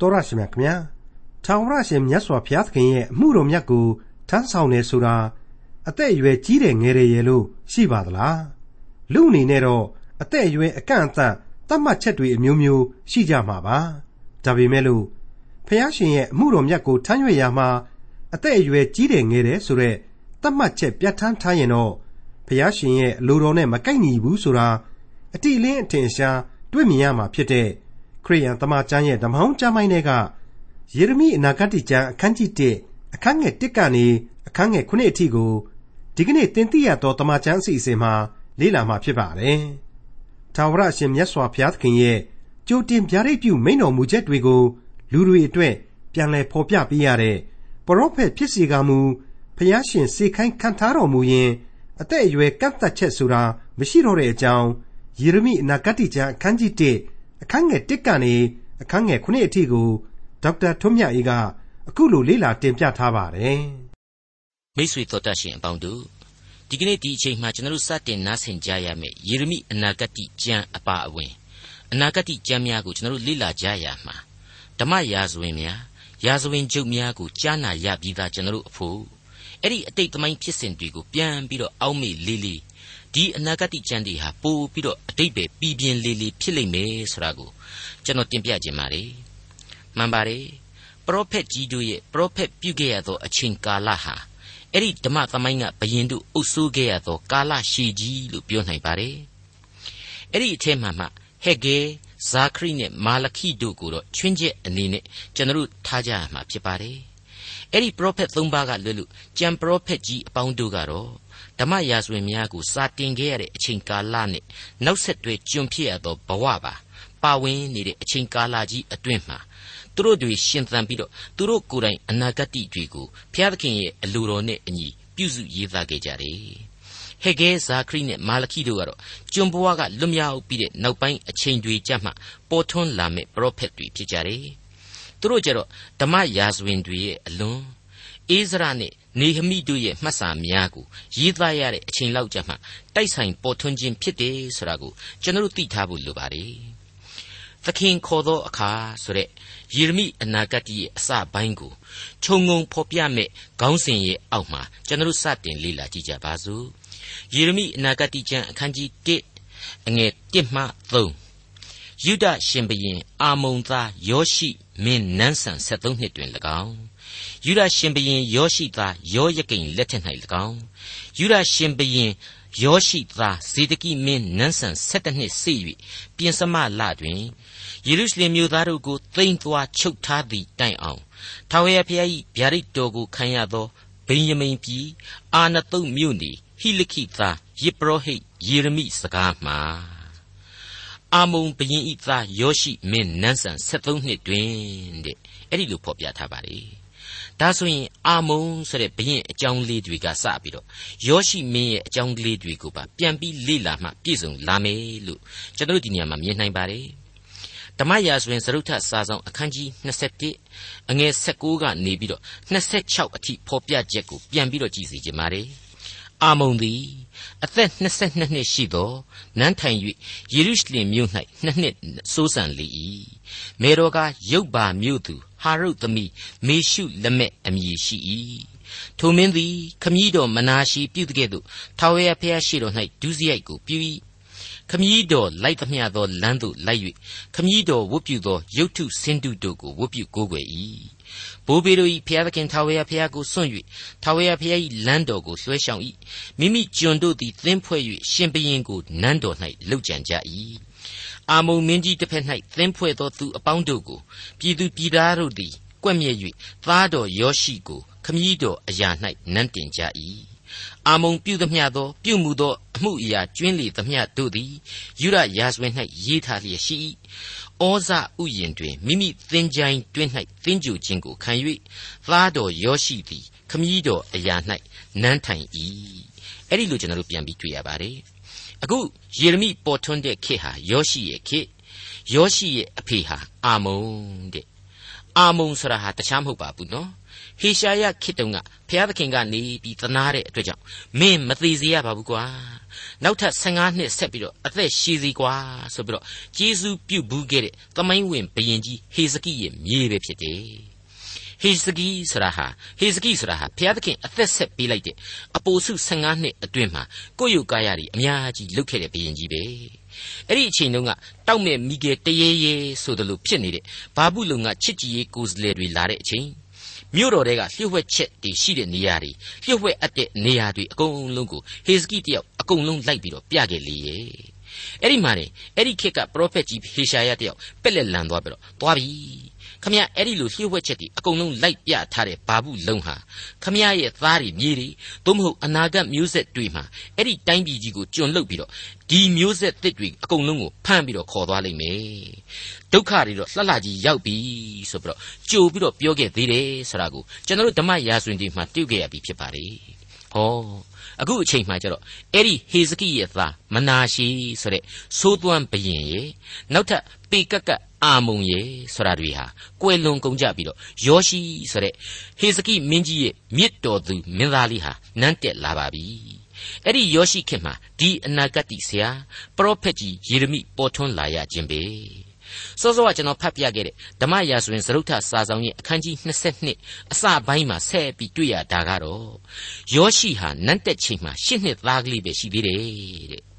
တော်ရရှိမြခင်ဗျာထာဝရရှင်မြတ်စွာဘုရားသခင်ရဲ့အမှုတော်မြတ်ကိုထမ်းဆောင်နေဆိုတာအသက်အရွယ်ကြီးတယ်ငယ်တယ်ရဲ့လို့ရှိပါသလားလူအနေနဲ့တော့အသက်အရွယ်အကန့်အသတ်သတ်မှတ်ချက်တွေအမျိုးမျိုးရှိကြမှာပါဒါပေမဲ့လို့ဘုရားရှင်ရဲ့အမှုတော်မြတ်ကိုထမ်းရွက်ရမှာအသက်အရွယ်ကြီးတယ်ငယ်တယ်ဆိုတဲ့သတ်မှတ်ချက်ပြဋ္ဌာန်းထားရင်တော့ဘုရားရှင်ရဲ့အလိုတော်နဲ့မကိုက်ညီဘူးဆိုတာအတိအလင်းအထင်ရှားတွေ့မြင်ရမှာဖြစ်တဲ့ ခရိယန်တမန်ကျမ်းရဲ့ဓမ္မဟောင်းကျမ်းပိုင်းတွေကယေရမိအနာဂတ်ကျမ်းအခန်းကြီး1အခန်းငယ်1ကနေအခန်းငယ်9အထိကိုဒီကနေ့သင်သိရသောတမန်ကျမ်းအစီအစဉ်မှာလေ့လာမှာဖြစ်ပါတယ်။ထာဝရအရှင်မြတ်စွာဘုရားသခင်ရဲ့ကြိုတင်ဗျာဒိတ်ပြုမိန့်တော်မူချက်တွေကိုလူတွေအတွက်ပြန်လည်ဖော်ပြပေးရတဲ့ပရောဖက်ဖြစ်စီကမူဘုရားရှင်စေခိုင်းခံထားတော်မူရင်အသက်အရွယ်ကန့်သက်ချက်ဆိုတာမရှိတော့တဲ့အကြောင်းယေရမိအနာဂတ်ကျမ်းအခန်းကြီး1 အခန်းငယ်1ကနေအခန်းငယ်9အထိကိုဒေါက်တာထွန်းမြတ်အေးကအခုလိုလေ့လာတင်ပြထားပါတယ်။မိတ်ဆွေတော်တတ်ရှင်အပေါင်းတို့ဒီကနေ့ဒီအချိန်မှာကျွန်တော်တို့စတင်နားဆင်ကြရမယ့်ယေရမိအနာဂတ်ကျမ်းအပါအဝင်အနာဂတ်ကျမ်းများကိုကျွန်တော်တို့လေ့လာကြရမှာဓမ္မရာဇဝင်များရာဇဝင်ကျုပ်များကိုကြားနာရပြီးသားကျွန်တော်တို့အဖို့အဲ့ဒီအတိတ်သမိုင်းဖြစ်စဉ်တွေကိုပြန်ပြီးတော့အောက်မေ့လေးလေး ဒီအနာဂတ်ကျမ်းတွေဟာပို့ပြီးတော့အတိတ်ပဲပြည်ပြင်းလေးလေးဖြစ်လိမ့်မယ်ဆိုတာကိုကျွန်တော်တင်ပြခြင်းပါတယ်မှန်ပါတယ်ပရောဖက်ကြီးတို့ရဲ့ပရောဖက်ပြုခဲ့ရသောအချိန်ကာလဟာအဲ့ဒီဓမ္မသမိုင်းကဘယင်တို့အုပ်စိုးခဲ့ရသောကာလရှည်ကြီးလို့ပြောနိုင်ပါတယ်အဲ့ဒီအထက်မှာမှဟက်ဂဲဇာခရိနဲ့မာလခိတို့ကိုတော့ချွင်းချက်အနေနဲ့ကျွန်တော်တို့ထားကြရမှာဖြစ်ပါတယ်အဲ့ဒီပရောဖက်၃ပါးကလွတ်လို့ကြံပရောဖက်ကြီးအပေါင်းတို့ကတော့ ဓမ္မရာဇဝင်များကိုစာတင်ခဲ့ရတဲ့အချိန်ကာလနဲ့နောက်ဆက်တွဲကျွန်ဖြစ်ရသောဘဝပါပါဝင်နေတဲ့အချိန်ကာလကြီးအတွင်းမှာသူတို့တွေရှင်သန်ပြီးတော့သူတို့ကိုယ်တိုင်အနာဂတ်တွေကိုဘုရားသခင်ရဲ့အလိုတော်နဲ့အညီပြုစုရေးသားခဲ့ကြတယ်ဟေဂဲဇာခရီနဲ့မာလခိတို့ကတော့ကျွန်ဘဝကလွတ်မြောက်ပြီးတဲ့နောက်ပိုင်းအချိန်တွေကြမှာပေါ်ထွန်းလာမဲ့ပရောဖက်တွေဖြစ်ကြတယ်သူတို့ကြတော့ဓမ္မရာဇဝင်တွေရဲ့အလွန်အိဇရနဲ့ နေဟမိတို့ရဲ့မှတ်စာများကိုရေးသားရတဲ့အချိန်လောက်ကြာမှတိုက်ဆိုင်ပေါ်ထွန်းခြင်းဖြစ်တယ်ဆိုတာကိုကျွန်တော်တို့သိထားဖို့လိုပါတယ်။သခင်ခေါ်သောအခါဆိုတဲ့ယေရမိအနာဂတ်ရဲ့အစပိုင်းကိုခြုံငုံဖော်ပြမဲ့ခေါင်းစဉ်ရဲ့အောက်မှာကျွန်တော်တို့စတင်လေ့လာကြည့်ကြပါစို့။ယေရမိအနာဂတ်ကျမ်းအခန်းကြီး1အငယ်1မှ3ယုဒရှင်ဘရင်အာမုန်သားယောရှိမင်းနန်းဆန်73နှစ်တွင်၎င်း ယူဒရှင်ဘရင်ယောရှိသားယောယကိန်လက်ထက်၌၎င်းယူဒရှင်ဘရင်ယောရှိသားဇေဒကိမင်းနန်းဆန်7နှစ်စေ၍ပြင်စမလတွင်ယေရုရှလင်မြို့သားတို့ကိုသိမ်းသွားချုပ်ထားသည့်တိုင်အောင်ထာဝရဘုရား၏ဗျာဒိတ်တော်ကိုခံရသောဗိယမိန်ပြည်အာနသုတ်မြို့နေဟိလခိသားယေပရောဟိတ်ယေရမိစကားမှာအာမုံဘရင်ဤသားယောရှိမင်းနန်းဆန်73နှစ်တွင်တဲ့အဲ့ဒီလိုဖော်ပြထားပါလေ ဒါဆိုရင်အာမုံဆိုတဲ့ဘရင်အကြောင်းလေးတွေကစပြီးတော့ယောရှိမင်းရဲ့အကြောင်းလေးတွေကိုပါပြန်ပြီးလေ့လာမှပြည့်စုံလာမယ်လို့ကျွန်တော်တို့ဒီနေရာမှာမြင်နိုင်ပါတယ်ဓမ္မရာဇဝင်စရုပ်ထစာဆောင်အခန်းကြီး21အငယ်16ကနေပြီးတော့26အထိဖော်ပြချက်ကိုပြန်ပြီးတော့ကြည့်စီကြပါမယ်အာမုန်သည်အသက်22နှစ်ရှိသောနန်းထိုင်၍ယေရုရှလင်မြို့၌နှစ်နှစ်စိုးစံလေ၏မေတော်ကရုပ်ပါမြို့သူ ဟာရုတ်သမီးမေရှုလက်မဲ့အမည်ရှိ၏ထိုမင်းသည်ခမည်းတော်မနာရှိပြုတဲ့ကဲ့သို့ထာဝရဘုရားရှိတော်၌ဒုစရိုက်ကိုပြု၏ခမည်းတော်လိုက်သမျှသောလမ်းသို့လိုက်၍ခမည်းတော်ဝတ်ပြုသောရုပ်ထုစင်တုတို့ကိုဝတ်ပြုကိုးကွယ်၏ဘိုးဘေတို့၏ဖျားသခင်ထာဝရဘုရားကိုစွန့်၍ထာဝရဘုရား၏လမ်းတော်ကိုလွှဲရှောင်၏မိမိကျွန်တို့သည်သင်းဖွဲ့၍ရှင်ဘရင်ကိုနန်းတော်၌လှုပ်ကြံကြ၏ အာမုံမင်းကြီးတစ်ဖက်၌သင်းဖွဲ့သောသူအပေါင်းတို့ကိုပြည်သူပြည်သားတို့သည်ကွက်မြဲ၍သားတော်ယောရှိကိုခမည်းတော်အရာ၌နန်းတင်ကြ၏အာမုံပြုသမျှသောပြုမှုသောအမှုအရာကျွင်းလေသမျှတို့သည်ယူရရာဇဝင်၌ရေးထားလျက်ရှိ၏ဩဇဥယျင်တွင်မိမိသင်ချိုင်းတွင်၌သင်ကြူခြင်းကိုခံ၍သားတော်ယောရှိသည်ခမည်းတော်အရာ၌နန်းထိုင်၏အဲ့ဒီလိုကျွန်တော်တို့ပြန်ပြီးတွေ့ရပါတယ် အခုယေရမိပေါ်ထွန်းတဲ့ခေတ်ဟာယောရှိရဲ့ခေတ်ယောရှိရဲ့အဖေဟာအာမုန်တဲ့အာမုံဆိုတာဟာတခြားမဟုတ်ပါဘူးနော်ဟေရှာယခေတ္တုံကဘုရားသခင်ကနေပြီးသနာတဲ့အတွက်ကြောင့်မင်းမသေးစေရပါဘူးကွာနောက်ထပ်15နှစ်ဆက်ပြီးတော့အသက်ရှည်စီကွာဆိုပြီးတော့ဂျေဇုပြုတ်ဘူးခဲ့တဲ့သမိုင်းဝင်ဘုရင်ကြီးဟေဇကိရဲ့မြေပဲဖြစ်တယ် ဟေဇကိဆိုတာဟာဟေဇကိဆိုတာဟာဘုရားသခင်အသက်ဆက်ပေးလိုက်တဲ့အပိုစု15နှစ်အတွင်းမှာကိုယ့်ရုပ်ကာယတွေအများကြီးလုတ်ခဲ့တဲ့ဘုရင်ကြီးပဲအဲ့ဒီအချိန်တုန်းကတောက်မဲ့မိကေတရေရေဆိုသလိုဖြစ်နေတဲ့ဘာဘူးလုံကချစ်ကြည်ရေးကိုယ်စားလှယ်တွေလာတဲ့အချိန်မြို့တော်တွေကလျှို့ဝှက်ချက်တွေရှိတဲ့နေရာတွေလျှို့ဝှက်အပ်တဲ့နေရာတွေအကုန်လုံးကိုဟေဇကိတယောက်အကုန်လုံးလိုက်ပြီးတော့ပြခဲ့လေရဲ့အဲ့ဒီမှာနေအဲ့ဒီခေတ်ကပရောဖက်ကြီးဟေရှာယတယောက်ပက်လက်လန်သွားပြီးတော့သွားပြီ ခမရအဲ့ဒီလိုလျှို့ဝှက်ချက်တွေအကုန်လုံးလိုက်ပြထားတဲ့ဘာဘူးလုံးဟာခမရရဲ့သားတွေမြေတွေသို့မဟုတ်အနာဂတ်မျိုးဆက်တွေမှာအဲ့ဒီတိုင်းပြည်ကြီးကိုကျွံလုတ်ပြီးတော့ဒီမျိုးဆက်သစ်တွေအကုန်လုံးကိုဖမ်းပြီးတော့ခေါ်သွားလိမ့်မယ်ဒုက္ခတွေတော့လှလှကြီးရောက်ပြီဆိုပြီးတော့ကြိုပြီးတော့ပြောခဲ့သေးတယ်ဆိုတာကိုကျွန်တော်တို့ဓမ္မရာဇဝင်တွေမှာတွေ့ခဲ့ရပြီဖြစ်ပါတယ်ဟော အခုအချိန်မှကျတော့အဲ့ဒီဟေဇကိရဲ့သားမနာရှိဆိုတဲ့သိုးသွမ်းဘရင်ရဲ့နောက်ထပ်ပေကက်ကအာမုံရဲ့ဆိုတာတွေဟာကွယ်လွန်ကုန်ကြပြီးတော့ယောရှိဆိုတဲ့ဟေဇကိမင်းကြီးရဲ့မြစ်တော်သူမင်းသားလေးဟာနန်းတက်လာပါပြီအဲ့ဒီယောရှိခေတ်မှာဒီအနာဂတ်ဆရာပရောဖက်ကြီးယေရမိပေါ်ထွန်းလာရခြင်းပဲ စောစောကကျွန်တော်ဖတ်ပြခဲ့တဲ့ဓမ္မရာဇဝင်စရုပ်ထစာဆောင်ရဲ့အခန်းကြီး22အစပိုင်းမှာဆက်ပြီးတွေ့ရတာကတော့ယောရှိဟာနန်းတက်ချိန်မှာရှစ်နှစ်သားကလေးပဲရှိသေးတယ်တဲ့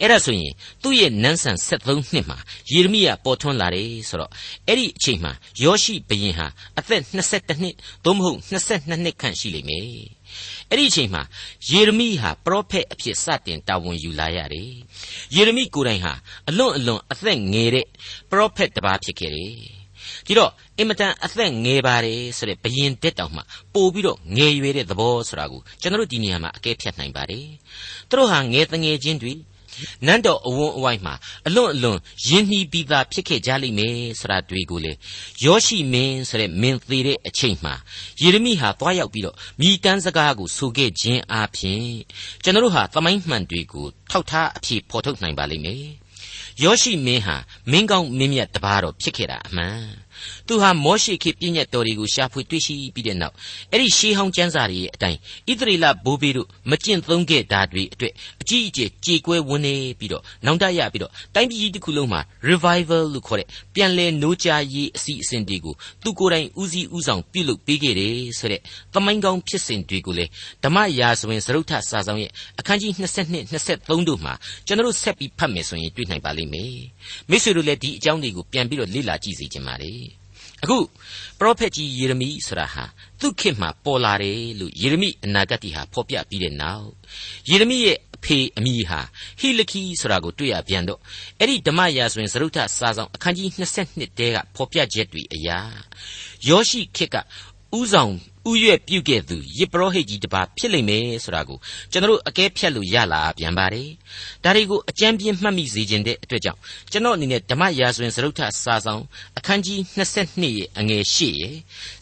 အဲ့ဒါဆိုရင်သူ့ရဲ့နန်းဆန်73နှစ်မှာယေရမိယပေါ်ထွန်းလာတယ်ဆိုတော့အဲ့ဒီအချိန်မှာယောရှိဘရင်ဟာအသက်22နှစ်သို့မဟုတ်22နှစ်ခန့်ရှိလိမ့်မယ် အဲ့ဒီအချိန်မှာယေရမိဟာပရောဖက်အဖြစ်စတင်တာဝန်ယူလာရတယ်ယေရမိကိုယ်တိုင်ဟာအလွန်အလွန်အသက်ငယ်တဲ့ပရောဖက်တစ်ပါးဖြစ်ခဲ့တယ်ဒီတော့အင်မတန်အသက်ငယ်ပါတယ်ဆိုတဲ့ဘယင်တက်တောင်မှပို့ပြီးတော့ငယ်ရွယ်တဲ့သဘောဆိုတာကိုကျွန်တော်တို့ဒီနေရာမှာအကဲဖြတ်နိုင်ပါတယ်သူတို့ဟာငယ်တငယ်ချင်းတွေ နန်းတော်အဝန်းအဝိုင်းမှာအလွန်အလွန်ယဉ်နှီးပြီးသားဖြစ်ခဲ့ကြလိမ့်မယ်ဆိုတာတွေ့ကိုလေယောရှိမင်းဆိုတဲ့မင်းသေးတဲ့အချိန်မှာယေရမိဟာသွားရောက်ပြီးတော့မိတန်းစကားကိုဆိုခဲ့ခြင်းအပြင်ကျွန်တော်တို့ဟာသမိုင်းမှန်တွေကိုထောက်ထားအဖြစ်ဖော်ထုတ်နိုင်ပါလိမ့်မယ်ယောရှိမင်းဟာမင်းကောင်းမင်းမြတ်တပါးတော်ဖြစ်ခဲ့တာအမှန် သူဟာမောရှိခေပြည့်ညတ်တော်တွေကိုရှာဖွေတွေ့ရှိပြီးတဲ့နောက်အဲ့ဒီရှေးဟောင်းကျမ်းစာတွေရဲ့အတိုင်းဣသရေလဘိုးဘေးတို့မကျင့်သုံးခဲ့တာတွေအတွက်အကြီးအကျယ်ကြေကွဲဝန်းနေပြီးတော့နောင်တရပြီးတော့တိုင်းပြည်တစ်ခုလုံးမှာ revival လို့ခေါ်တဲ့ပြန်လည်နိုးကြားရေးအစီအစဉ်တွေကိုသူကိုယ်တိုင်ဦးစီးဦးဆောင်ပြုလုပ်ပေးခဲ့တယ်ဆိုတဲ့သမိုင်းကောင်းဖြစ်စဉ်တွေကိုလေဓမ္မရာဇဝင်စရုပ်ထစာဆောင်ရဲ့အခန်းကြီး22 23တို့မှာကျွန်တော်ဆက်ပြီးဖတ်မယ်ဆိုရင်တွေ့နိုင်ပါလိမ့်မယ်မိတ်ဆွေတို့လည်းဒီအကြောင်းတွေကိုပြန်ပြီးတော့လေ့လာကြည့်စေချင်ပါလေ အခုပရောဖက်ကြီးယေရမိဆိုတာဟာသူ့ခေတ်မှာပေါ်လာတယ်လို့ယေရမိအနာဂတ်ဟာဖော်ပြပြီးတဲ့နောက်ယေရမိရဲ့အဖေအမိဟာဟိလခိဆိုတာကိုတွေ့ရပြန်တော့အဲ့ဒီဓမ္မရာဆိုရင်သရုတ်ထစာဆောင်အခန်းကြီး22တဲကဖော်ပြချက်တွေအရာယောရှိခေတ်က ဥဆောင်ဥရွက်ပြုတ်ခဲ့သူယေပရောဟိတ်ကြီးတစ်ပါးဖြစ်လိမ့်မယ်ဆိုတာကိုကျွန်တော်အကဲဖြတ်လို့ရလာပြန်ပါတယ်။ဒါတွေကိုအကြံပြင်းမှတ်မိစေခြင်းတဲ့အတွက်ကြောင့်ကျွန်တော်အနေနဲ့ဓမ္မရာဇဝင်စရုပ်ထစာဆောင်အခန်းကြီး22ရဲ့အငယ်8ရဲ့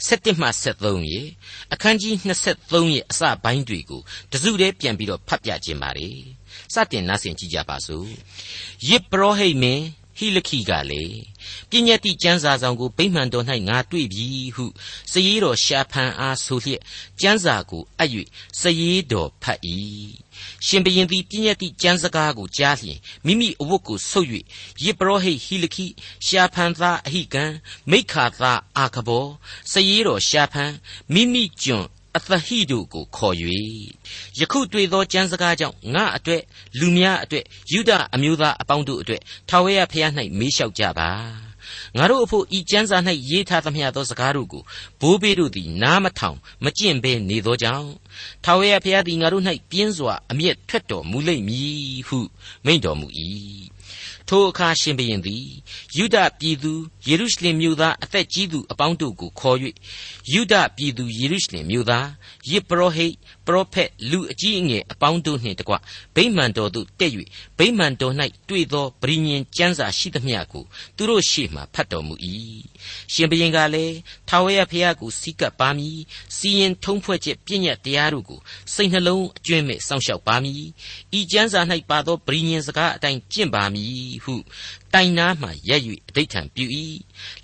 7မှ73ရဲ့အခန်းကြီး23ရဲ့အစပိုင်းတွေကိုတစုတည်းပြန်ပြီးတော့ဖတ်ပြခြင်းပါတယ်။စတင်နားဆင်ကြည့်ကြပါစို့။ယေပရောဟိတ်မင်း ဟိလခိကလေပညတ်တိကျမ်းစာဆောင်ကိုဗိမှန်တော်၌ငါတွေ့ပြီဟုစည်ရတော်ရှာဖန်အားဆိုလျက်ကျမ်းစာကိုအပ်၍စည်ရတော်ဖတ်၏ရှင်ဘရင်သည်ပညတ်တိကျမ်းစကားကိုကြားလျင်မိမိအဝတ်ကိုဆုပ်၍ယေပရောဟိတ်ဟိလခိရှာဖန်သားအဟိကံမိခါသားအာခဘောစည်ရတော်ရှာဖန်မိမိကျွန် အသဟိတို့ကိုခေါ်၍ယခုတွေ့သောကျမ်းစကားကြောင့်ငါအတွက်လူများအတွက်ယူဒအမျိုးသားအပေါင်းတို့အတွက်ထာဝရဘုရား၌မေးလျှောက်ကြပါငါတို့အဖို့ဤကျမ်းစာ၌ရေးထားသမျှသောစကားတို့ကိုဘိုးဘေးတို့သည်နားမထောင်မကျင့်ဘဲနေသောကြောင့်ထာဝရဘုရားသည်ငါတို့၌ပြင်းစွာအမျက်ထွက်တော်မူလိမ့်မည်ဟုမိန့်တော်မူ၏ ထိုအခါရှင်ဘုရင်သည်ယုဒပြည်သူယေရုရှလင်မြို့သားအသက်ကြီးသူအပေါင်းတို့ကိုခေါ်၍ယုဒပြည်သူယေရုရှလင်မြို့သားယေပရောဟိတ် ပရောဖက်လူအကြီးအငယ်အပေါင်းတို့နှင့်တကွဗိမာန်တော်သို့တက်၍ဗိမာန်တော်၌တွေ့သောပရိညင်ကျမ်းစာရှိသမျှကိုသူတို့ရှေ့မှဖတ်တော်မူ၏ရှင်ဘုရင်ကလည်းထာဝရဘုရားကိုစီကပ်ပါမည်စီရင်ထုံးဖွဲ့ချက်ပြည့်ညတ်တရားတို့ကိုစိတ်နှလုံးအကျွင့်မဲ့စောင့်ရှောက်ပါမည်ဤကျမ်းစာ၌ပါသောပရိညင်စကားအတိုင်းကျင့်ပါမည်ဟုတိုင်နာမှရက်၍အဋိဋ္ဌံပြု၏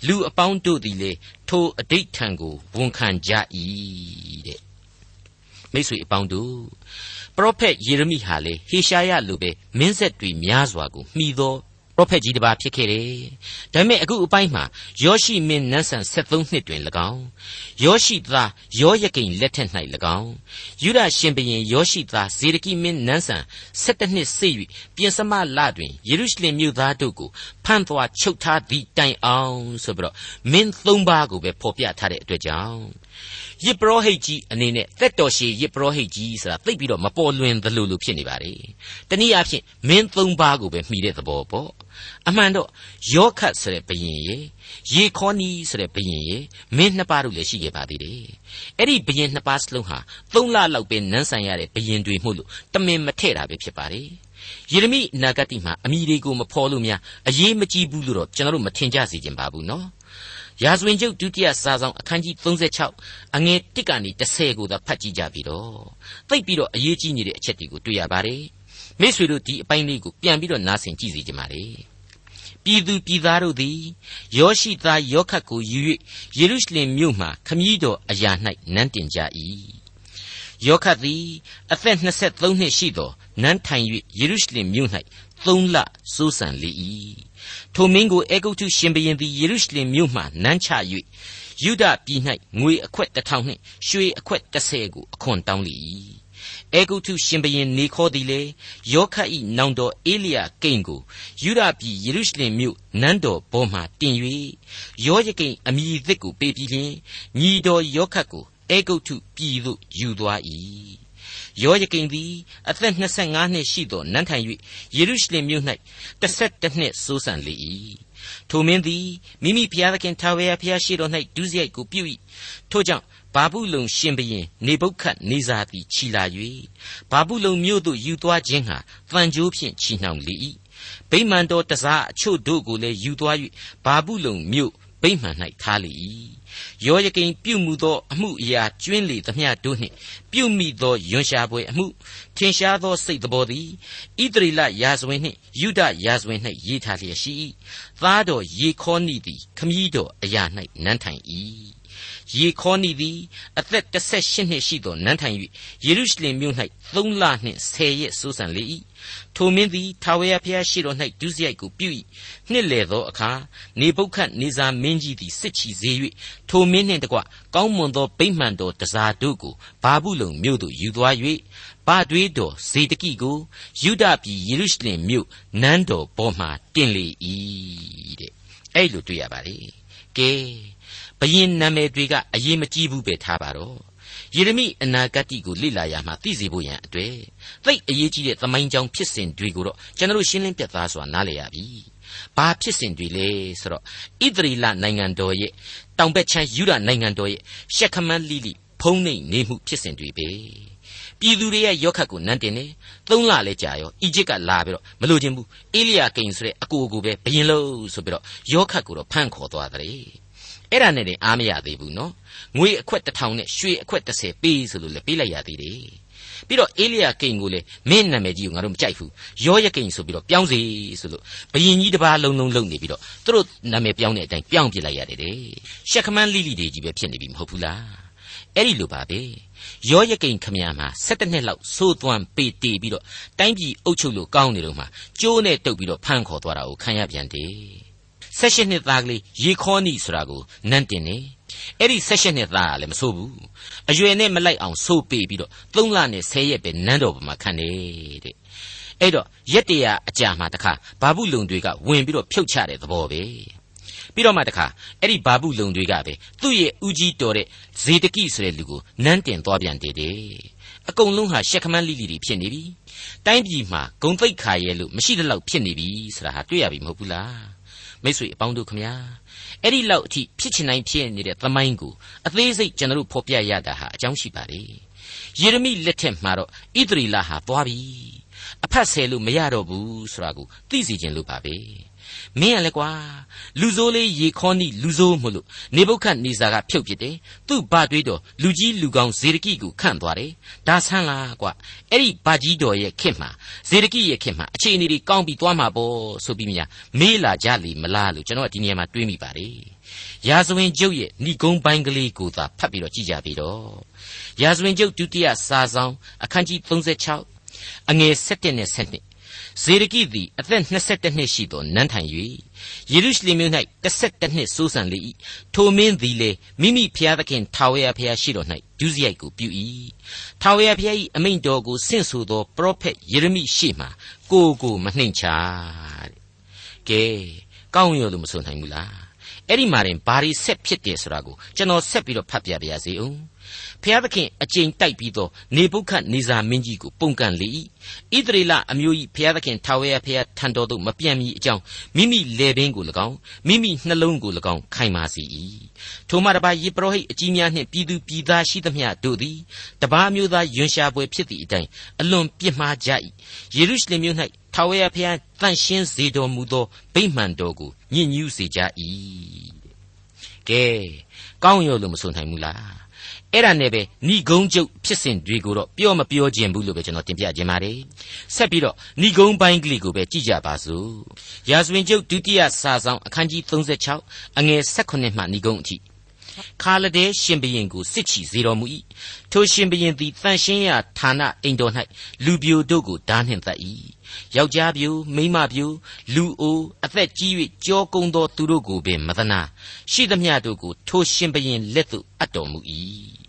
လူအပေါင်းတို့သည်လေထိုအဋိဋ္ဌံကိုဝန်ခံကြ၏တဲ့ မိတ်ဆွေအပေါင်းတို့ပရောဖက်ယေရမိဟာလေဟေရှာယလိုပဲမင်းဆက်တွေများစွာကိုမှီသောပရောဖက်ကြီးတစ်ပါးဖြစ်ခဲ့တယ်။ဒါပေမဲ့အခုအပိုင်းမှာယောရှိမင်းနန်းဆန်73နှစ်တွင်၎င်းယောရှိသားယောယကိန်လက်ထက်၌၎င်းယူဒရှင်ဘုရင်ယောရှိသားဇေဒကိမင်းနန်းဆန်17နှစ်စေ့၍ပြင်စမလတွင်ယေရုရှလင်မြို့သားတို့ကိုဖမ်းသွားချုပ်ထားသည့်တိုင်အောင်ဆိုပြီးတော့မင်းသုံးပါးကိုပဲဖော်ပြထားတဲ့အတွက်ကြောင့် ယစ်ပရောဟိတ်ကြီးအနေနဲ့သက်တော်ရှည်ယစ်ပရောဟိတ်ကြီးဆိုတာသိပြီးတော့မပေါ်လွင်သလိုလိုဖြစ်နေပါလေ။တနည်းအားဖြင့်မင်းသုံးပါးကိုပဲမှီတဲ့သဘောပေါ့။အမှန်တော့ယောခတ်ဆိုတဲ့ဘယင်ရေယေခေါနီဆိုတဲ့ဘယင်ရေမင်းနှစ်ပါးတို့လည်းရှိခဲ့ပါသေးတယ်။အဲ့ဒီဘယင်နှစ်ပါးစလုံးဟာသုံးလလောက်ပဲနန်းဆန်ရတဲ့ဘယင်တွေမှုလို့တမင်မထဲ့တာပဲဖြစ်ပါလေ။ယေရမိနာဂတိမှာအမိတွေကိုမဖော်လို့များအရေးမကြီးဘူးလို့တော့ကျွန်တော်တို့မထင်ကြစေချင်ပါဘူးနော်။ ရာဇဝင်ကျုပ်ဒုတိယစာဆောင်အခန်းကြီး36အငယ်1ကနေ30ကိုသာဖတ်ကြည့်ကြပြီးတော့သိပ်ပြီးတော့အရေးကြီးနေတဲ့အချက်တွေကိုတွေ့ရပါတယ်မိษွေတို့ဒီအပိုင်းလေးကိုပြန်ပြီးတော့နားဆင်ကြည့်စီကြပါလေပြည်သူပြည်သားတို့သည်ယောရှိသားယောခတ်ကိုယူ၍ယေရုရှလင်မြို့မှခမည်းတော်အရာ၌နန်းတင်ကြ၏ယောခတ်သည်အသက်23နှစ်ရှိသောနန်းထိုင်၍ယေရုရှလင်မြို့၌3လစိုးစံလေ၏ ထိုမင်းကိုအေဂုတ်ထုရှင်ဘရင်သည်ယေရုရှလင်မြို့မှနန်းချ၍ယူဒပြည်၌ငွေအခွက်တစ်ထောင်နှင့်ရွှေအခွက်တစ်ဆယ်ကိုအခွန်တောင်းလေ၏အေဂုတ်ထုရှင်ဘရင်နေခေါ်သည်လေယောခတ်၏နောင်တော်အေလိယကိန်ကိုယူဒပြည်ယေရုရှလင်မြို့နန်းတော်ဘောမှတင်၍ယောယကိန်အမိသစ်ကိုပေးပြီးလျှင်ညီတော်ယောခတ်ကိုအေဂုတ်ထုပြည်သို့ယူသွား၏ ယောယကိန်သည်အသက်25နှစ်ရှိသောနန်းထိုင်၍ယေရုရှလင်မြို့၌12နှစ်စိုးစံလေ၏ထိုမင်းသည်မိမိဘုရားသခင်ထာဝရဘုရားရှိတော်၌ဒုစရိုက်ကိုပြု၏ထို့ကြောင့်ဘာဘူးလုံရှင်ဘရင်နေပုတ်ခတ်နေစာသည်ခြီလာ၍ဘာဘူးလုံမြို့သို့ယူသွားခြင်းဟာတန်ကြိုးဖြင့်ခြီနှောင်လေ၏ဗိမာန်တော်တစားအချို့တို့ကိုလည်းယူသွား၍ဘာဘူးလုံမြို့ဗိမာန်၌ထားလေ၏ ယောယကိန်ပြုမှုသောအမှုအရာကျွင်းလေသမျှတို့နှင့် ပြုမိသောယွန်ရှာပွဲအမှုထင်ရှားသောစိတ်တော်သည်ဣသရေလရာဇဝင်နှင့်ယူဒရာဇဝင်၌ရေးထားလျက်ရှိ၏သားတော်ယေခေါနိသည်ခမည်းတော်အရာ၌နန်းထိုင်၏ ယေခေါနိသည်အသက်18နှစ်ရှိသောနန်းထိုင်၍ယေရုရှလင်မြို့၌3လနှင့်10ရက်စိုးစံလေ၏ထိုမင်းသည်ထာဝရဘုရားရှိတော်၌ဒုစရိုက်ကိုပြု၏နှစ်လေသောအခါနေပုတ်ခတ်နေဇာမင်းကြီးသည်စစ်ချီစေ၍ထိုမင်းနှင့်တကွကောင်းမွန်သောဗိမှန်တော်တစားတို့ကိုဘာဘူးလုံမြို့သို့ယူသွား၍ဘာတွေးတော်ဇေတကိကိုယူဒပြည်ယေရုရှလင်မြို့နန်းတော်ပေါ်မှတင်လေ၏တဲ့အဲ့လိုတွေ့ရပါလေကဲ ဘယင်နာမည်တွေကအရေးမကြီးဘူးပဲထားပါတော့ယေရမိအနာဂတ်ကိုလေ့လာရမှာသိစေဖို့ရန်အတွက်သိအရေးကြီးတဲ့သမိုင်းကြောင်းဖြစ်စဉ်တွေကိုတော့ကျွန်တော်ရှင်းလင်းပြသစွာနားလည်ရပြီ။ဘာဖြစ်စဉ်တွေလဲဆိုတော့ဣသရေလနိုင်ငံတော်ရဲ့တောင်ဘက်ချမ်းယူဒနိုင်ငံတော်ရဲ့ရှက်ခမန်းလိလိဖုံးနေနေမှုဖြစ်စဉ်တွေပဲ။ပြည်သူတွေရဲ့ယောခတ်ကိုနန်းတင်နေသုံးလလဲကြာရောအီဂျစ်ကလာပြီးတော့မလို့ခြင်းဘူးအေလိယာကိန်ဆိုတဲ့အကိုကိုပဲဘယင်လို့ဆိုပြီးတော့ယောခတ်ကိုတော့ဖမ်းခေါ်သွားတယ် အဲ့ဒါနဲ့တင်အားမရသေးဘူးနော်ငွေအခွက်တစ်ထောင်နဲ့ရွှေအခွက်30ပေးဆိုလို့လည်းပေးလိုက်ရသေးတယ်ပြီးတော့အေလိယကိန်ကိုလည်းမင်းနာမည်ကြီးကိုငါတို့မကြိုက်ဘူးယောယကိန်ဆိုပြီးတော့ပြောင်းစီဆိုလို့ဘယင်ကြီးတစ်ပါးလုံးလုံးလုံးနေပြီးတော့သူတို့နာမည်ပြောင်းတဲ့အတိုင်းပြောင်းပြလိုက်ရတယ်တဲ့ရှက်ခမန်းလိလိတွေကြီးပဲဖြစ်နေပြီမဟုတ်ဘူးလားအဲ့ဒီလိုပါပဲယောယကိန်ခမရမှာ17နှစ်လောက်စိုးသွမ်းပေတီပြီးတော့တိုင်းပြည်အုပ်ချုပ်လို့ကောင်းနေတော့မှကျိုးနဲ့တုပ်ပြီးတော့ဖမ်းခေါ်သွားတာကိုခံရပြန်တယ် 16နှစ်သားကလေးရေခေါနီဆိုတာကိုနန်းတင်နေအဲ့ဒီ16နှစ်သားကလည်းမဆိုးဘူးအရွယ်နဲ့မလိုက်အောင်ဆိုးပေးပြီးတော့3လနဲ့10ရက်ပဲနန်းတော်ပေါ်မှာခံနေတဲ့အဲ့တော့ရက်တရာအကြာမှတခါဘာဘူးလုံတွေကဝင်ပြီးတော့ဖြုတ်ချတဲ့သဘောပဲပြီးတော့မှတခါအဲ့ဒီဘာဘူးလုံတွေကပဲသူ့ရဲ့ဦးကြီးတော်တဲ့ဇေတကိဆိုတဲ့လူကိုနန်းတင်သွားပြန်တယ်တဲ့အကုန်လုံးဟာရှက်ခမန်းလိလိတွေဖြစ်နေပြီတိုင်းပြည်မှာဂုံသိက္ခာရဲ့လို့မရှိတဲ့လောက်ဖြစ်နေပြီဆိုတာဟာတွေ့ရပြီမဟုတ်ဘူးလား မိတ်ဆွေအပေါင်းတို့ခမညာအဲ့ဒီလောက်အထိဖြစ်ချင်တိုင်းဖြစ်နေတဲ့သမိုင်းကိုအသေးစိတ်ကျွန်တော်တို့ဖော်ပြရတာဟာအကြောင်းရှိပါလေယေရမိလက်ထက်မှာတော့ဣသရေလဟာသွားပြီအဖတ်ဆယ်လို့မရတော့ဘူးဆိုတာကိုသိစီခြင်းလို့ပါပဲ မင်းကလည်းကွာလူဆိုးလေးရေခေါနိလူဆိုးမို့လို့နေဘုခတ်နေစာကဖြုတ်ပစ်တယ်သူ့ဘာတွေးတော့လူကြီးလူကောင်းဇေဒကိကိုခန့်သွားတယ်ဒါဆန်းလားကွာအဲ့ဒီဘာကြီးတော်ရဲ့ခင်မှာဇေဒကိရဲ့ခင်မှာအခြေအနေတွေကောင်းပြီးသွားမှာပေါ့ဆိုပြီးမြာမေးလာကြလေမလားလို့ကျွန်တော်ဒီနေရာမှာတွေးမိပါတယ်ရာဇဝင်ကျုပ်ရဲ့ဏိဂုံးပိုင်းကလေးကိုသာဖတ်ပြီးတော့ကြည့်ကြပြီတော့ရာဇဝင်ကျုပ်ဒုတိယစာဆောင်အခန်းကြီး36အငယ်7နဲ့7 ဇေဒကိသည်အသက်22နှစ်ရှိသောနန်းထိုင်၍ယေရုရှလင်မြို့၌12နှစ်စိုးစံလေ၏ထိုမင်းသည်လေမိမိဖျားသခင်ထာဝရဘုရားရှိတော်၌ဒုစရိုက်ကိုပြု၏ထာဝရဘုရား၏အမိန့်တော်ကိုဆင့်ဆိုသောပရောဖက်ယေရမိရှေ့မှကိုကိုမနှိမ်ချတဲ့ကဲကောင်းရောလို့မဆိုနိုင်ဘူးလားအဲ့ဒီမှာရင်ဘာတွေဆက်ဖြစ်တယ်ဆိုတာကိုကျွန်တော်ဆက်ပြီးတော့ဖတ်ပြပါရစေဦး ဖျားသခင်အကျိန်တိုက်ပြီးတော့နေပုခတ်နေဇာမင်းကြီးကိုပုန်ကန်လေ၏ဣသရေလအမျိုးကြီးဖျားသခင်ထာဝရဘုရားထံတော်သို့မပြန့်မီအကြောင်းမိမိလေပင်ကို၎င်းမိမိနှလုံးကို၎င်းခိုင်မာစေ၏ထိုမှတပါယေပရောဟိတ်အကြီးများနှင့်ပြည်သူပြည်သားရှိသမျှတို့သည်တပါးမျိုးသားယွန်ရှာပွဲဖြစ်သည့်အတိုင်းအလွန်ပြစ်မှားကြ၏ယေရုရှလင်မြို့၌ထာဝရဘုရားတန်ရှင်းစေတော်မူသောဗိမှန်တော်ကိုညှဉ်းညူးစေကြ၏ကဲကောင်းရောလို့မဆိုနိုင်ဘူးလား အဲ့ဒါနဲ့ပဲဏိဂုံးကျုပ်ဖြစ်စဉ်တွေကိုတော့ပြောမပြောခြင်းဘူးလို့ပဲကျွန်တော်တင်ပြခြင်းပါတယ်ဆက်ပြီးတော့ဏိဂုံးပိုင်းကလေးကိုပဲကြည့်ကြပါစို့ရာဇဝင်ကျုပ်ဒုတိယစာဆောင်အခန်းကြီး36အငယ်16မှဏိဂုံးအထိခါလဒဲရှင်ဘရင်ကိုစစ်ချီစေတော်မူ၏ထိုရှင်ဘရင်သည်တန်ရှင်းရာဌာနအိမ်တော်၌လူပြိုတို့ကိုဓာနှင့်သတ်၏ယောက်ျားပြိုမိန်းမပြိုလူအိုအသက်ကြီး၍ကြောကုန်းသောသူတို့ကိုပင်မသနာရှိသမျှတို့ကိုထိုရှင်ဘရင်လက်သို့အပ်တော်မူ၏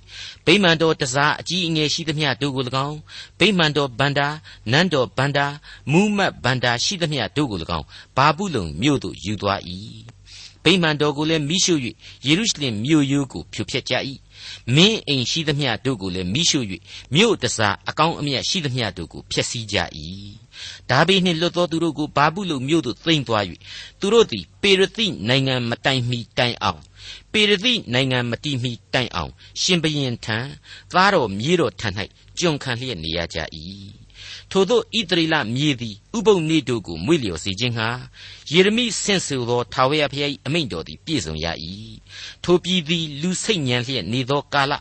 ဗိမာန်တော်တစားအကြီးအငယ်ရှိသမျှတို့ကို၎င်းဗိမာန်တော်ဗန္တာနန်းတော်ဗန္တာမူးမတ်ဗန္တာရှိသမျှတို့ကို၎င်းဘာဘူးလုံမြို့သို့ယူသွား၏ဗိမာန်တော်ကိုလည်းမိရှု၍ယေရုရှလင်မြို့ရိုးကိုဖြိုဖျက်ကြ၏မင်းအိမ်ရှိသမျှတို့ကိုလည်းမိရှု၍မြို့တစားအကောင်းအမြတ်ရှိသမျှတို့ကိုဖျက်ဆီးကြ၏ဒါဗိနှင့်လွတ်သောသူတို့ကိုဘာဘူးလုံမြို့သို့သိမ်းသွား၍သူတို့သည်ပေရသိနိုင်ငံမတိုင်မီတိုင်အောင် ပေရသိနိုင်ငံမတိမီတိုင်အောင် ရှင်ဘရင်ထံသားတော်မြေးတော်ထံ၌ကျွန်ခံလျက်နေရကြ၏ထို့သောဣသရေလမြေသည်ဥပုပ်နေတို့ကိုမွေ့လျော်စေခြင်းဟာယေရမိဆင့်ဆိုသောထာဝရဘုရား၏အမိန့်တော်သည်ပြည့်စုံရ၏ထိုပြည်သည်လူစိတ်ညံလျက်နေသောကာလ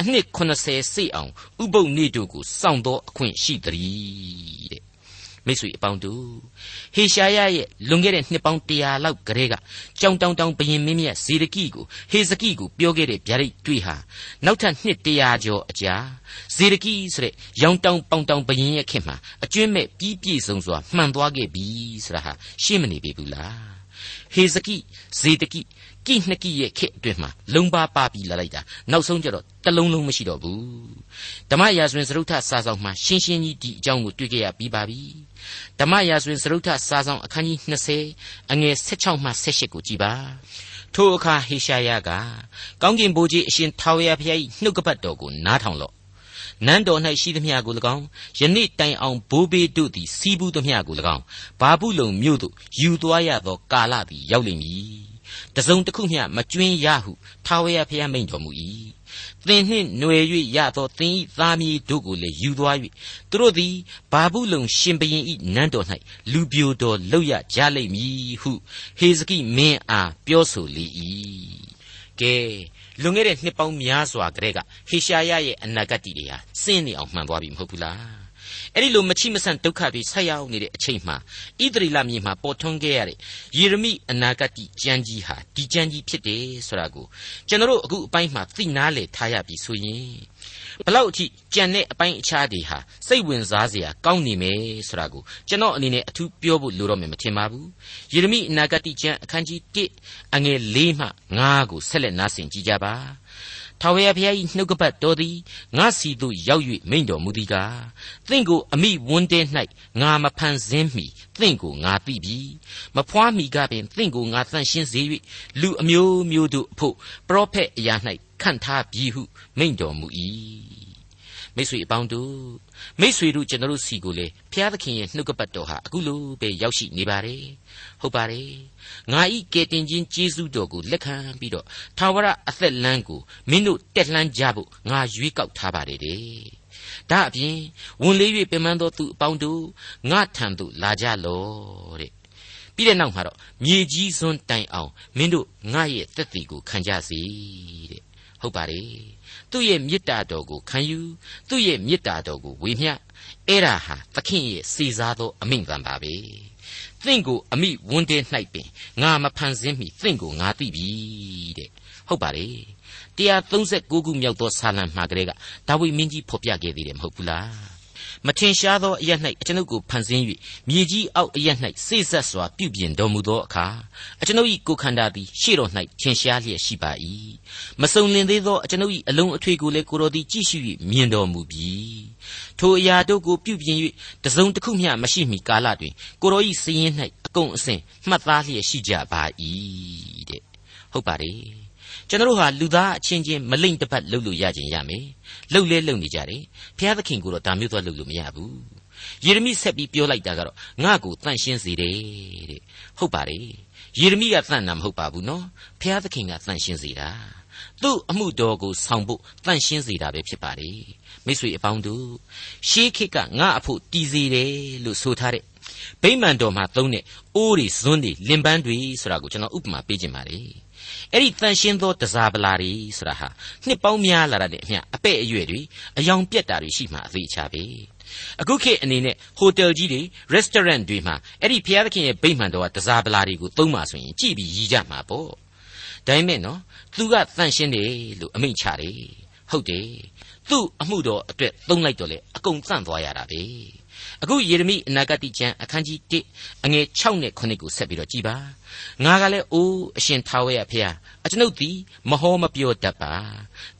အနှစ်80စိတ်အောင်ဥပုပ်နေတို့ကိုစောင့်သောအခွင့်ရှိသည်တဲ့ မိတ်ဆွေအပေါင်းတို့ဟေရှာယရဲ့လွန်ခဲ့တဲ့နှစ်ပေါင်း100လောက်ကတည်းကကြောင်တောင်တောင်ဘယင်မင်းမြတ်ဇေဒကိကိုဟေဇကိကိုပြောခဲ့တဲ့ဗျာဒိတ်တွေ့ဟာနောက်ထပ်နှစ်100ကျော်အကြာဇေဒကိဆိုတဲ့ရောင်တောင်ပေါင်တောင်ဘယင်ရဲ့ခင်မှာအကျွင့်မဲ့ပြီးပြည့်စုံစွာမှန်သွားခဲ့ပြီဆိုတာဟာရှင်းမနေပြီဘူးလားဟေဇကိဇေဒကိကိနှစ်ကိရဲ့ခေတ်အတွင်းမှာလုံပါပါပြီးလာလိုက်တာနောက်ဆုံးကျတော့တလုံးလုံးမရှိတော့ဘူးဓမ္မရာဇဝင်စရုထစာဆောင်မှာရှင်းရှင်းကြီးဒီအကြောင်းကိုတွေ့ကြရပြီးပါပြီ ဓမ္မရာဇဝင်စရုထစာဆောင်အခန်းကြီး20အငယ်16မှ18ကိုကြည်ပါထိုအခါဟေရှာယကကောင်းကင်ဘိုးကြီးအရှင်ထာဝရဘုရား၏နှုတ်ကပတ်တော်ကိုနားထောင်လော့နန်းတော်၌ရှိသမျှကို၎င်းယနေ့တိုင်အောင်ဘိုးဘေးတို့သည်စီးပူးသမျှကို၎င်းဘာဘူးလုံမြို့သို့ယူသွားရသောကာလသည်ရောက်လိမ့်မည် တစုံတစ်ခုမျှမကျွင်းရဟုထာဝရဘုရားမိန့်တော်မူ၏သင်နှင့်ຫນွယ်၍ရသောသင်၏သားမီးတို့ကိုလည်းယူသွား၍သူတို့သည်ဘာဘူးလုံရှင်ဘရင်၏နန်းတော်၌လူပြိုတော်လောက်ရကြလိမ့်မည်ဟုဟေဇကိမင်းအားပြောဆိုလေ၏ကဲလွန်ခဲ့တဲ့နှစ်ပေါင်းများစွာကတည်းကဟေရှာယရဲ့အနာဂတ်တွေဟာစင်းနေအောင်မှန်သွားပြီမဟုတ်ဘူးလား အဲ့ဒီလိုမချိမဆန့်ဒုက္ခတွေဆက်ရောက်နေတဲ့အချိန်မှာဣသရေလမြေမှာပေါ်ထွန်းခဲ့ရတဲ့ယေရမိအနာဂတ်ကြံကြီးဟာဒီကြံကြီးဖြစ်တယ်ဆိုတာကိုကျွန်တော်တို့အခုအပိုင်းမှာသိနာလေထားရပြီဆိုရင်ဘလောက်အထိကြံတဲ့အပိုင်းအခြားတွေဟာစိတ်ဝင်စားစရာကောင်းနေမယ်ဆိုတာကိုကျွန်တော်အနေနဲ့အထူးပြောဖို့လိုတော့မယ်မထင်ပါဘူးယေရမိအနာဂတ်ကြံအခန်းကြီး1အငယ်၄မှ9ကိုဆက်လက်နားဆင်ကြကြပါ ထာဝရဘုရား၏နှုတ်ကပတ်တော်သည်ငါစီသို့ရောက်၍မိန့်တော်မူသည်ကားသင်ကိုအမိဝန်းတဲ၌ငါမဖန်ဆင်းမီသင်ကိုငါသိပြီမဖွားမီကပင်သင်ကိုငါသန့်ရှင်းစေ၍လူအမျိုးမျိုးတို့အဖို့ပရောဖက်အရာ၌ခန့်ထားပြီဟုမိန့်တော်မူ၏မိတ်ဆွေအပေါင်းတို့မိတ်ဆွေတို့ကျွန်တော်စီကိုလေဘုရားသခင်ရဲ့နှုတ်ကပတ်တော်ဟာအခုလိုပဲရောက်ရှိနေပါတယ်ဟုတ်ပါတယ် ငါဤကယ်တင်ခြင်းကျေးဇူးတော်ကိုလက်ခံပြီးတော့ထာဝရအသက်လမ်းကိုမင်းတို့တက်လှမ်းကြဖို့ငါရွေးကောက်ထားပါတယ်တဲ့ဒါအပြင်ဝန်လေး၍ပင်ပန်းသောသူအပေါင်းတို့ငါထံသို့လာကြလော့တဲ့ပြီးတဲ့နောက်မှာတော့မြေကြီးစွန်းတိုင်အောင်မင်းတို့ငါရဲ့တက်တီကိုခံကြစီတဲ့ဟုတ်ပါတယ်သူ့ရဲ့မေတ္တာတော်ကိုခံယူသူ့ရဲ့မေတ္တာတော်ကိုဝေမျှအဲ့ဒါဟာသခင်ရဲ့စေစားသောအမိန့်တန်ပါပဲ သင်ကိုအမိဝန်းတဲ၌ပင်ငါမဖန်ဆင်းမီသင်ကိုငါသိပြီတဲ့ဟုတ်ပါတယ်139ခုမြောက်သောဆာလံမှာကလေးကဒါဝိမင်းကြီးဖော်ပြခဲ့သေးတယ်မဟုတ်ဘူးလားမထင်ရှားသောအရ၌အကျွန်ုပ်ကိုဖန်ဆင်း၍မြေကြီးအောက်အရ၌စိတ်ဆက်စွာပြုပြင်တော်မူသောအခါအကျွန်ုပ်၏ကိုယ်ခန္ဓာသည်ရှေ့တော်၌ထင်ရှားလျက်ရှိပါ၏မစုံလင်သေးသောအကျွန်ုပ်၏အလုံးအထွေကိုလည်းကိုတော်သည်ကြည့်ရှု၍မြင်တော်မူပြီ ထိုအရာတို့ကိုပြုပြင်၍တစုံတစ်ခုမျှမရှိမီကာလတွင်ကိုတော်၏စည်ရင်၌အကုန်အစင်မှတ်သားလျက်ရှိကြပါ၏တဲ့ဟုတ်ပါတယ်ကျွန်တော်တို့ဟာလူသားအချင်းချင်းမလိမ့်တပတ်လှုပ်လို့ရခြင်းရမယ်လှုပ်လဲလှုပ်နေကြတယ်ဘုရားသခင်ကိုတော့ဒါမျိုးသွားလှုပ်လို့မရဘူးယေရမိဆက်ပြီးပြောလိုက်တာကတော့ငါ့ကိုတန့်ရှင်းစေတယ်တဲ့ဟုတ်ပါတယ်ယေရမိကတန့်တာမဟုတ်ပါဘူးနော်ဘုရားသခင်ကတန့်ရှင်းစေတာ သူ့အမှုတော်ကိုဆောင်ဖို့တန့်ရှင်းစေတာပဲဖြစ်ပါတယ်မိတ်ဆွေအပေါင်းတို့ရှေးခေတ်ကငါအဖို့တည်စေတယ်လို့ဆိုထားတဲ့ဗိမာန်တော်မှာသုံးတဲ့အိုးတွေဇွန်းတွေလင်ပန်းတွေဆိုတာကိုကျွန်တော်ဥပမာပေးခြင်းပါတယ်အဲ့ဒီတန်ရှင်းသောတစားပလာတွေဆိုတာဟာနှစ်ပေါင်းများလာတဲ့အမျှအပဲ့အရွယ်တွေအယောင်ပြက်တာတွေရှိမှအသေးချပဲအခုခေတ်အနေနဲ့ဟိုတယ်ကြီးတွေ restaurant တွေမှာအဲ့ဒီဘုရားသခင်ရဲ့ဗိမာန်တော်ကတစားပလာတွေကိုသုံးပါဆိုရင်ကြည့်ပြီးရည်ကြမှာပေါ့ဒါပေမဲ့နော် သူကတန်ရှင်းတယ်လို့အမိန့်ချတယ်ဟုတ်တယ်သူ့အမှုတော်အတွက်သုံးလိုက်တော့လေအကုန်သန့်သွားရတာပဲအခုယေရမိအနာဂတိကျမ်းအခန်းကြီး1အငယ်6နဲ့9ကိုဆက်ပြီးတော့ကြည်ပါငါကလည်းအိုးအရှင်ထာဝရဖျားအကျွန်ုပ်သည်မဟောမပြောတတ်ပါ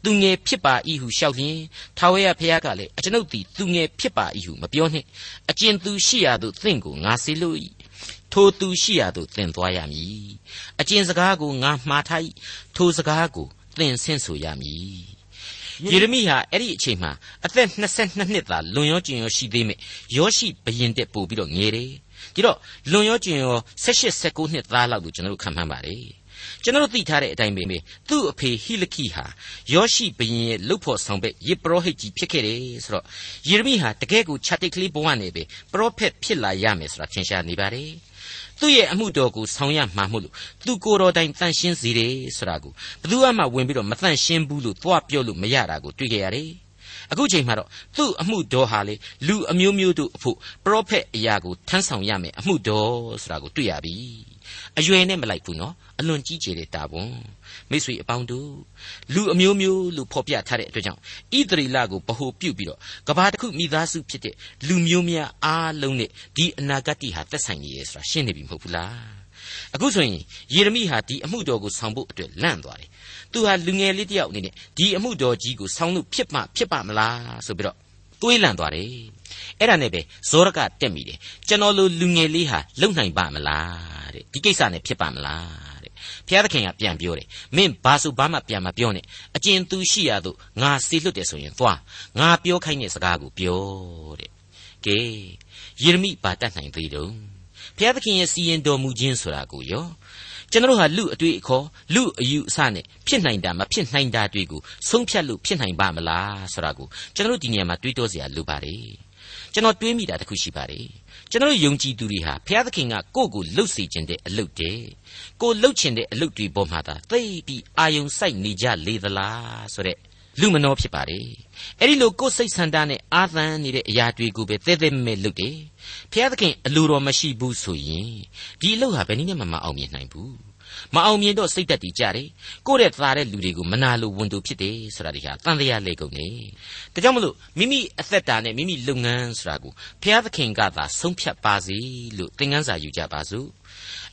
သူငယ်ဖြစ်ပါ၏ဟုလျှောက်လျင်ထာဝရဖျားကလည်းအကျွန်ုပ်သည်သူငယ်ဖြစ်ပါ၏ဟုမပြောနှင့်အကျဉ်သူရှိရာသို့သင်ကိုငါစေလို့၏ ထိုသူရှိရာသို့သင်သွားရမည်အကျဉ်စကားကိုငါမှားထား၏ထိုစကားကိုသင်ဆင့်ဆိုရမည်ယေရမိဟာအဲ့ဒီအချိန်မှာအသက်22နှစ်သာလွန်ရောကျင်ရောရှိသေးမယ်ယောရှိဘရင်တက်ပို့ပြီးတော့ငယ်တယ်ဒီတော့လွန်ရောကျင်ရော18 19နှစ်သားလောက်လို့ကျွန်တော်တို့ခံမှန်းပါတယ်ကျွန်တော်တို့သိထားတဲ့အတိုင်းပဲသူ့အဖေဟိလခိဟာယောရှိဘရင်ရဲ့လှုပ်ဖို့ဆောင်ဘက်ယေပရောဟိတ်ကြီးဖြစ်ခဲ့တယ်ဆိုတော့ယေရမိဟာတကယ်ကိုခြာတိတ်ကလေးဘဝနဲ့ပဲပရောဖက်ဖြစ်လာရမယ်ဆိုတာထင်ရှားနေပါတယ် သူ့ရဲ့အမှုတော်ကိုဆောင်ရမှာမို့လို့သူကိုယ်တော်တိုင်တန်ရှင်းစေတယ်ဆိုတာကိုဘယ်သူမှဝင်ပြီးတော့မတန်ရှင်းဘူးလို့သွားပြောလို့မရတာကိုတွေ့ကြရတယ်အခုချိန်မှာတော့သူ့အမှုတော်ဟာလေလူအမျိုးမျိုးတို့အဖို့ပရောဖက်အရာကိုထမ်းဆောင်ရမယ်အမှုတော်ဆိုတာကိုတွေ့ရပြီ အရွယ်နဲ့မလိုက်ဘူးနော်အလွန်ကြီးကျယ်တဲ့တာဝန်မိတ်ဆွေအပေါင်းတို့လူအမျိုးမျိုးလို့ဖော်ပြထားတဲ့အတွက်ကြောင့်ဣသရေလကိုဗဟိုပြုပြီးတော့ကဘာတစ်ခုမိသားစုဖြစ်တဲ့လူမျိုးများအားလုံးနဲ့ဒီအနာဂတ်ဟာသက်ဆိုင်နေရဲဆိုတာရှင်းနေပြီမဟုတ်ဘူးလားအခုဆိုရင်ယေရမိဟာဒီအမှုတော်ကိုဆောင်ဖို့အတွက်လန့်သွားတယ်သူဟာလူငယ်လေးတယောက်အနေနဲ့ဒီအမှုတော်ကြီးကိုဆောင်လို့ဖြစ်မှဖြစ်ပါမလားဆိုပြီးတော့တွေးလန့်သွားတယ် အဲ့ဒါနဲ့ပဲဇောရကတက်မိတယ်ကျွန်တော်လိုလူငယ်လေးဟာလုံနိုင်ပါမလားတဲ့ဒီကိစ္စနဲ့ဖြစ်ပါမလားတဲ့ဘုရားသခင်ကပြန်ပြောတယ်မင်းဘာဆိုဘာမှပြန်မပြောနဲ့အကျဉ်သူရှိရသို့ငါစေလွတ်တယ်ဆိုရင်သွားငါပြောခိုင်းတဲ့စကားကိုပြောတဲ့ကဲယေရမိဘာတတ်နိုင်သေးတုံးဘုရားသခင်ရဲ့စီရင်တော်မူခြင်းဆိုတာကိုရောကျွန်တော်ဟာလူအတွေ့အခေါ်လူအယူအဆနဲ့ဖြစ်နိုင်တာမဖြစ်နိုင်တာတွေကိုဆုံးဖြတ်လို့ဖြစ်နိုင်ပါမလားဆိုတာကိုကျွန်တော်ဒီနေရာမှာတွေးတောစရာလိုပါတယ် ကျွန်တော်တွေးမိတာတခုရှိပါတယ်ကျွန်တော်ယုံကြည်သူတွေဟာဘုရားသခင်ကကိုယ့်ကိုလှုပ်စေခြင်းတဲ့အလုပ်တဲ့ကိုလှုပ်ခြင်းတဲ့အလုပ်တွေပေါ်မှာသာသိပြီးအာယုံစိုက်နေကြလေသလားဆိုတဲ့လူမနောဖြစ်ပါတယ်အဲ့ဒီလိုကိုယ်စိတ်ဆန္ဒနဲ့အာသန်နေတဲ့အရာတွေကိုပဲတဲတဲမဲမဲလုပ်တယ်ဘုရားသခင်အလိုတော်မရှိဘူးဆိုရင်ဒီအလုပ်ဟာဘယ်နည်းနဲ့မှမအောင်မြင်နိုင်ဘူး မအောင်မြင်တော့စိတ်တက်တည်ကြတယ်ကိုယ့်ရဲ့သားတဲ့လူတွေကိုမနာလိုဝန်တူဖြစ်တယ်ဆိုတာဒီဟာတန်တရားလေကုန်နေဒါကြောင့်မလို့မိမိအသက်တာနဲ့မိမိလုပ်ငန်းဆိုတာကိုဘုရားသခင်ကသာဆုံးဖြတ်ပါစေလို့သင်ခန်းစာယူကြပါစို့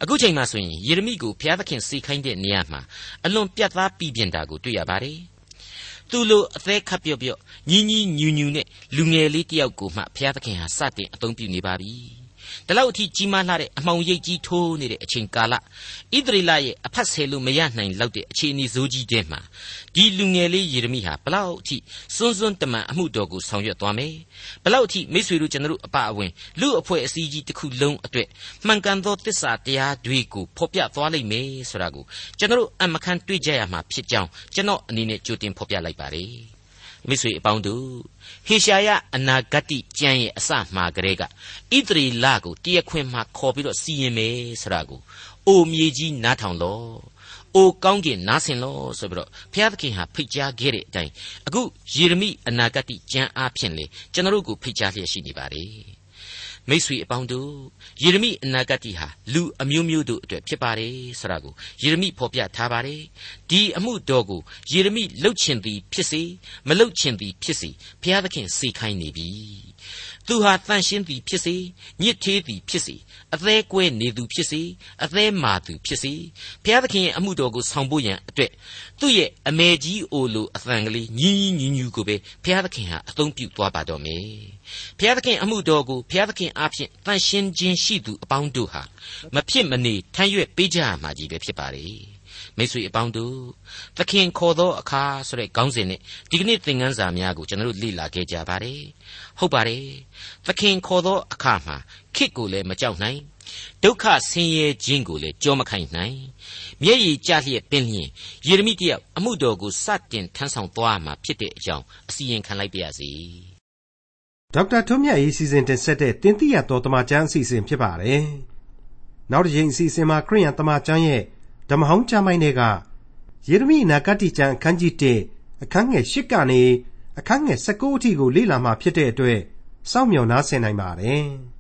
အခုချိန်မှဆိုရင်ယေရမိကိုဘုရားသခင်စေခိုင်းတဲ့နေရာမှာအလွန်ပြတ်သားပြည်ပြင်းတာကိုတွေ့ရပါတယ်သူလိုအသေးခပ်ပြော့ပြော့ညီညီညူညူနဲ့လူငယ်လေးတယောက်ကိုမှဘုရားသခင်ဟာစတင်အသုံးပြုနေပါပြီ ဒီလောက်အထိကြီးမားလာတဲ့အမှောင်ရိပ်ကြီးထိုးနေတဲ့အချိန်ကာလဣသရေလရဲ့အဖတ်ဆယ်လို့မရနိုင်လောက်တဲ့အခြေအနေဆိုးကြီးတဲ့မှာဒီလူငယ်လေးယေရမိဟာဘလောက်အထိစွန်းစွန်းတမန်အမှုတော်ကိုဆောင်ရွက်သွားမယ်ဘလောက်အထိမိษွေတို့ကျွန်တော်အပအဝင်လူအဖွဲ့အစည်းကြီးတစ်ခုလုံးအတွက်မှန်ကန်သောတစ္ဆာတရားတွေကိုဖော်ပြသွားလိမ့်မယ်ဆိုတာကိုကျွန်တော်အမခန့်တွေ့ကြရမှာဖြစ်ကြောင်းကျွန်တော်အနေနဲ့ကြိုတင်ဖော်ပြလိုက်ပါတယ် မိတ်ဆွေအပေါင်းတို့ဟေရှာယအနာဂတ်ကျမ်းရဲ့အစမှာကလေးကဣသရေလကိုတရက်ခွင်မှာခေါ်ပြီးတော့စီရင်မယ်ဆိုတာကိုအိုမြေကြီးနားထောင်လော့အိုကောင်းကင်နားဆင်လို့ဆိုပြီးတော့ဘုရားသခင်ဟာဖိတ်ကြားခဲ့တဲ့အတိုင်းအခုယေရမိအနာဂတ်ကျမ်းအားဖြင့်လေကျွန်တော်တို့ကိုဖိတ်ကြားလျက်ရှိနေပါတ ယ်မိษွေအပေါင်းတို့ယေရမိအနာဂတ်ဟာလူအမျိုးမျိုးတို့အတွက်ဖြစ်ပါတယ်ဆိုတာကိုယေရမိဖော်ပြထားပါတယ်ဒီအမှုတော်ကိုယေရမိလှုပ်ချင်သည်ဖြစ်စေမလှုပ်ချင်သည်ဖြစ်စေဘုရားသခင်စေခိုင်းနေပြီ သူဟာတန်ရှင်းသည်ဖြစ်စေညစ်သေးသည်ဖြစ်စေအသေးကွဲနေသူဖြစ်စေအသေးမာသူဖြစ်စေဘုရားသခင်ရဲ့အမှုတော်ကိုဆောင်ဖို့ရန်အတွက်သူ့ရဲ့အမေကြီးအိုလိုအသံကလေးညီးညီးညူးကိုပဲဘုရားသခင်ဟာအသုံးပြုသွားပါတော့မယ်ဘုရားသခင်အမှုတော်ကိုဘုရားသခင်အားဖြင့်တန်ရှင်းခြင်းရှိသူအပေါင်းတို့ဟာမဖြစ်မနေထမ်းရွက်ပေးကြရမှာကြီးပဲဖြစ်ပါလေ မိတ်ဆွေအပေါင်းတို့သခင်ခေါ်သောအခါဆိုတဲ့ခေါင်းစဉ်နဲ့ဒီကနေ့သင်ခန်းစာများကိုကျွန်တော်တို့လေ့လာခဲ့ကြပါတယ်ဟုတ်ပါတယ်သခင်ခေါ်သောအခါမှာခစ်ကိုလည်းမကြောက်နိုင်ဒုက္ခဆင်းရဲခြင်းကိုလည်းကြောမခိုင်နိုင်မျက်ရည်ကျလျက်ပင်လျင်ယေရမိတယောက်အမှုတော်ကိုစတင်ထမ်းဆောင်သွားမှာဖြစ်တဲ့အကြောင်းအစီရင်ခံလိုက်ပါရစေဒေါက်တာထွန်းမြတ်ရေးစီစဉ်တင်ဆက်တဲ့တင်ပြရတော်တမချန်းအစီအစဉ်ဖြစ်ပါတယ်နောက်တစ်ချိန်အစီအစဉ်မှာခရိယန်တမချန်းရဲ့ ဓမ္မဟောင်းကျမ်းပိုင်းတွေကယေရမိအနာဂတ်ကျမ်းအခန်းကြီး1အခန်းငယ်8ကနေအခန်းငယ်19အထိကိုလေ့လာမှဖြစ်တဲ့အတွက်စောင့်မျှော်နားဆင်နိုင်ပါတယ်။